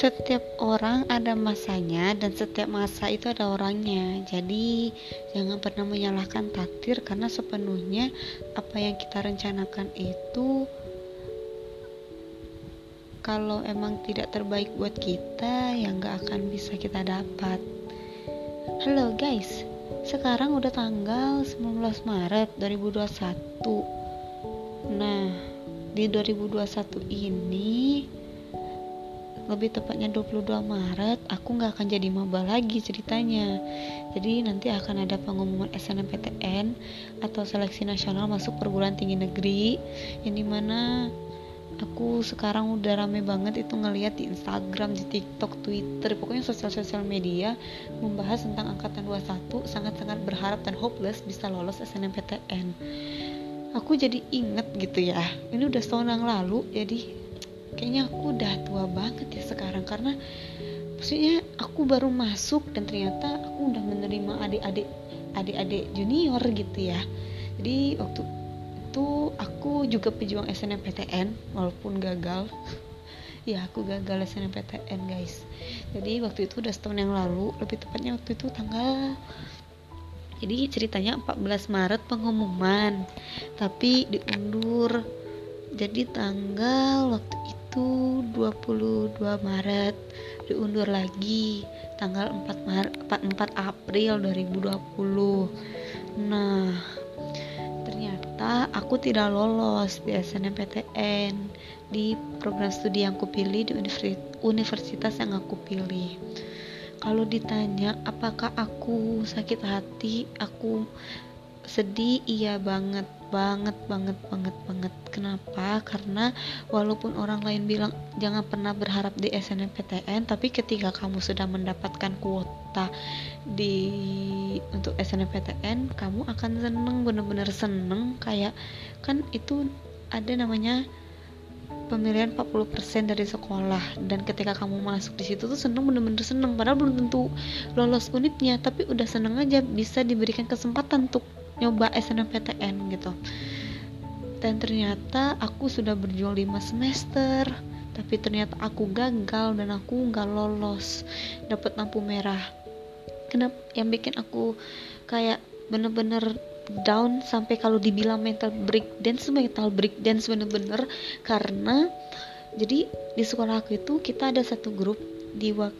setiap orang ada masanya dan setiap masa itu ada orangnya. Jadi jangan pernah menyalahkan takdir karena sepenuhnya apa yang kita rencanakan itu kalau emang tidak terbaik buat kita ya nggak akan bisa kita dapat. Halo guys. Sekarang udah tanggal 19 Maret 2021 nah di 2021 ini lebih tepatnya 22 Maret aku nggak akan jadi maba lagi ceritanya jadi nanti akan ada pengumuman SNMPTN atau seleksi nasional masuk perguruan tinggi negeri yang di mana aku sekarang udah rame banget itu ngeliat di Instagram, di TikTok, Twitter, pokoknya sosial-sosial media membahas tentang angkatan 21 sangat-sangat berharap dan hopeless bisa lolos SNMPTN. Aku jadi inget gitu ya, ini udah setahun yang lalu, jadi kayaknya aku udah tua banget ya sekarang karena maksudnya aku baru masuk dan ternyata aku udah menerima adik-adik adik-adik junior gitu ya. Jadi waktu itu aku juga pejuang SNMPTN walaupun gagal. Ya aku gagal SNMPTN guys. Jadi waktu itu udah setahun yang lalu lebih tepatnya waktu itu tanggal jadi ceritanya 14 Maret pengumuman tapi diundur. Jadi tanggal waktu itu 22 Maret diundur lagi tanggal 4 Maret 4, April 2020 nah ternyata aku tidak lolos di SNMPTN di program studi yang aku pilih di universitas yang aku pilih. Kalau ditanya apakah aku sakit hati aku sedih iya banget banget banget banget banget. Kenapa? Karena walaupun orang lain bilang jangan pernah berharap di SNMPTN tapi ketika kamu sudah mendapatkan kuota di untuk SNMPTN kamu akan seneng bener-bener seneng. Kayak kan itu ada namanya pemilihan 40% dari sekolah. Dan ketika kamu masuk di situ tuh seneng bener-bener seneng. Padahal belum tentu lolos unitnya tapi udah seneng aja bisa diberikan kesempatan untuk nyoba SNMPTN gitu. Dan ternyata aku sudah berjuang 5 semester tapi ternyata aku gagal dan aku nggak lolos dapat lampu merah. Kenapa yang bikin aku kayak bener-bener down sampai kalau dibilang mental breakdance mental breakdance bener-bener. Karena jadi di sekolah aku itu kita ada satu grup di uh,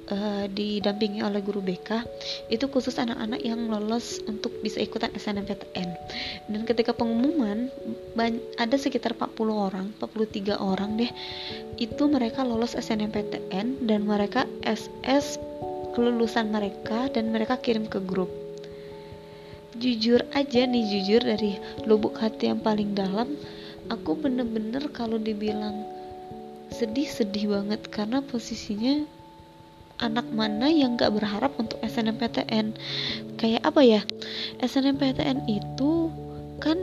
didampingi oleh guru BK itu khusus anak-anak yang lolos untuk bisa ikutan SNMPTN dan ketika pengumuman ada sekitar 40 orang 43 orang deh itu mereka lolos SNMPTN dan mereka SS kelulusan mereka dan mereka kirim ke grup. Jujur aja nih jujur dari lubuk hati yang paling dalam aku bener-bener kalau dibilang sedih sedih banget karena posisinya anak mana yang gak berharap untuk SNMPTN kayak apa ya? SNMPTN itu kan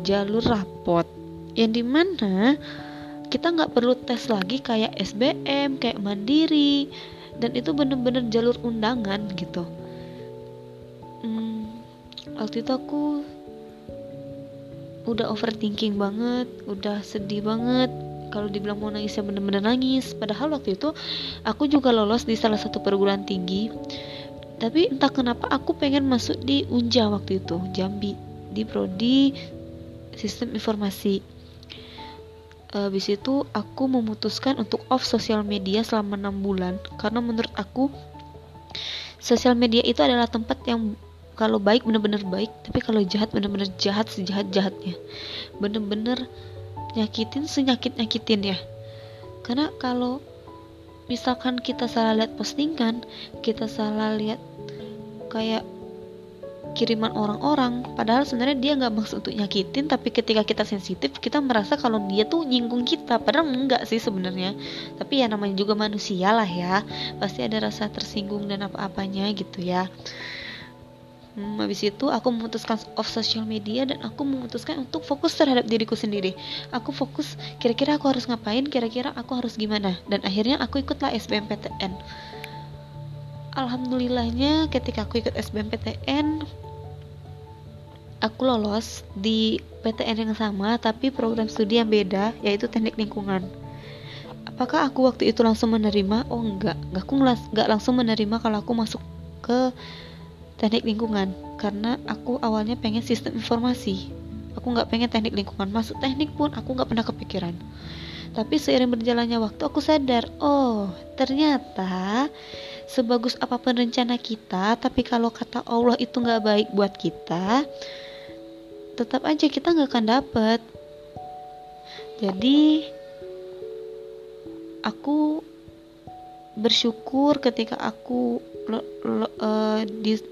jalur rapot yang di mana kita nggak perlu tes lagi kayak SBM kayak mandiri dan itu bener-bener jalur undangan gitu. Hmm, waktu itu aku udah overthinking banget udah sedih banget kalau dibilang mau nangis ya bener-bener nangis. Padahal waktu itu aku juga lolos di salah satu perguruan tinggi. Tapi entah kenapa aku pengen masuk di Unja waktu itu Jambi di prodi sistem informasi. Habis itu aku memutuskan untuk off sosial media selama enam bulan. Karena menurut aku sosial media itu adalah tempat yang kalau baik bener-bener baik tapi kalau jahat bener-bener jahat sejahat jahatnya bener-bener nyakitin senyakit nyakitin ya karena kalau misalkan kita salah lihat postingan kita salah lihat kayak kiriman orang-orang padahal sebenarnya dia nggak maksud untuk nyakitin tapi ketika kita sensitif kita merasa kalau dia tuh nyinggung kita. Padahal enggak sih sebenarnya. Tapi ya namanya juga manusia lah ya. Pasti ada rasa tersinggung dan apa-apanya gitu ya Hmm, habis itu aku memutuskan off social media dan aku memutuskan untuk fokus terhadap diriku sendiri. Aku fokus kira-kira aku harus ngapain, kira-kira aku harus gimana. Dan akhirnya aku ikutlah SBMPTN. Alhamdulillahnya ketika aku ikut SBMPTN aku lolos di PTN yang sama tapi program studi yang beda yaitu teknik lingkungan. apakah aku waktu itu langsung menerima oh enggak enggak aku enggak langsung menerima kalau aku masuk ke teknik lingkungan karena aku awalnya pengen sistem informasi. Aku nggak pengen teknik lingkungan masuk teknik pun aku nggak pernah kepikiran. Tapi seiring berjalannya waktu aku sadar oh ternyata sebagus apa pun rencana kita tapi kalau kata Allah itu nggak baik buat kita tetap aja kita nggak akan dapet. Jadi aku bersyukur ketika aku lo, lo, uh, dis,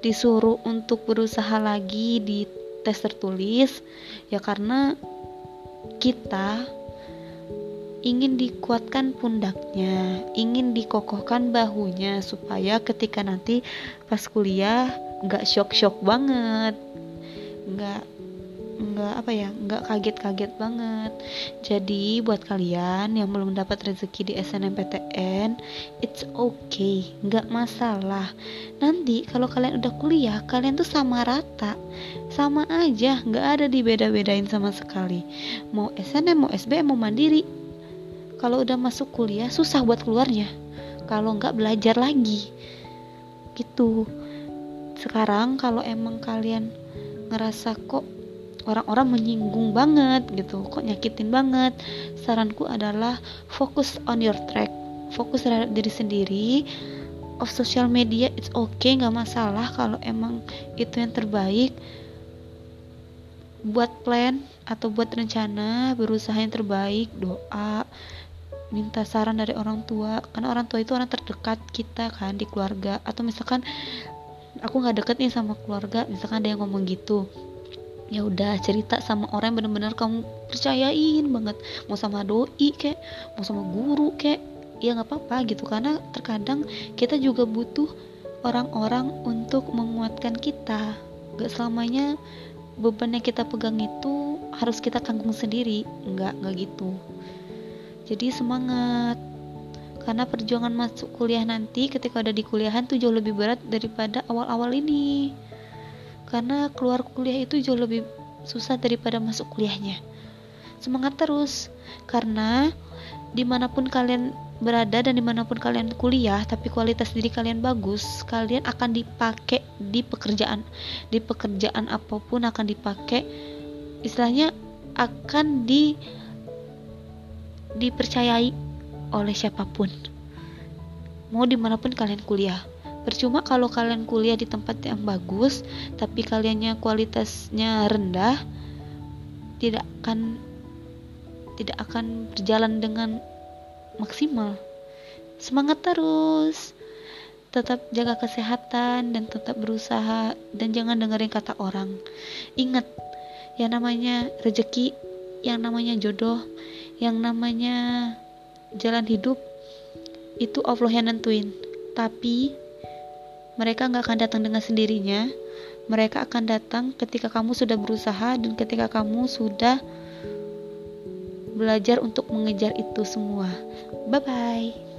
disuruh untuk berusaha lagi di tes tertulis ya karena kita ingin dikuatkan pundaknya, ingin dikokohkan bahunya supaya ketika nanti pas kuliah nggak shock-shock banget, nggak nggak apa ya nggak kaget-kaget banget. Jadi buat kalian yang belum dapat rezeki di SNMPTN it's okay nggak masalah. Nanti kalau kalian udah kuliah kalian tuh sama rata sama aja nggak ada dibeda-bedain sama sekali. Mau SNM mau SBM mau mandiri kalau udah masuk kuliah susah buat keluarnya. Kalau nggak belajar lagi. Gitu. Sekarang kalau emang kalian ngerasa kok orang-orang menyinggung banget gitu kok nyakitin banget. Saranku adalah fokus on your track fokus terhadap diri sendiri. Of social media it's okay nggak masalah kalau emang itu yang terbaik. Buat plan atau buat rencana berusaha yang terbaik doa minta saran dari orang tua. Karena orang tua itu orang terdekat kita kan di keluarga. Atau misalkan aku nggak deket nih sama keluarga misalkan ada yang ngomong gitu ya udah cerita sama orang yang bener-bener kamu percayain banget. Mau sama doi kek mau sama guru kek. Ya nggak apa-apa gitu karena terkadang kita juga butuh orang-orang untuk menguatkan kita. Gak selamanya beban yang kita pegang itu harus kita tanggung sendiri. Nggak nggak gitu. Jadi semangat. Karena perjuangan masuk kuliah nanti ketika ada di kuliahan tuh jauh lebih berat daripada awal-awal ini karena keluar kuliah itu jauh lebih susah daripada masuk kuliahnya. Semangat terus karena di mana pun kalian berada dan di mana pun kalian kuliah tapi kualitas diri kalian bagus kalian akan dipakai di pekerjaan. Di pekerjaan apa pun akan dipakai istilahnya akan di dipercayai oleh siapa pun. Mau di mana pun kalian kuliah percuma kalau kalian kuliah di tempat yang bagus tapi kaliannya kualitasnya rendah tidak akan tidak akan berjalan dengan maksimal. Semangat terus. Tetap jaga kesehatan dan tetap berusaha dan jangan dengerin kata orang. Ingat yang namanya rezeki yang namanya jodoh yang namanya jalan hidup itu Allah yang nentuin. Tapi mereka nggak akan datang dengan sendirinya. Mereka akan datang ketika kamu sudah berusaha dan ketika kamu sudah belajar untuk mengejar itu semua. Bye bye.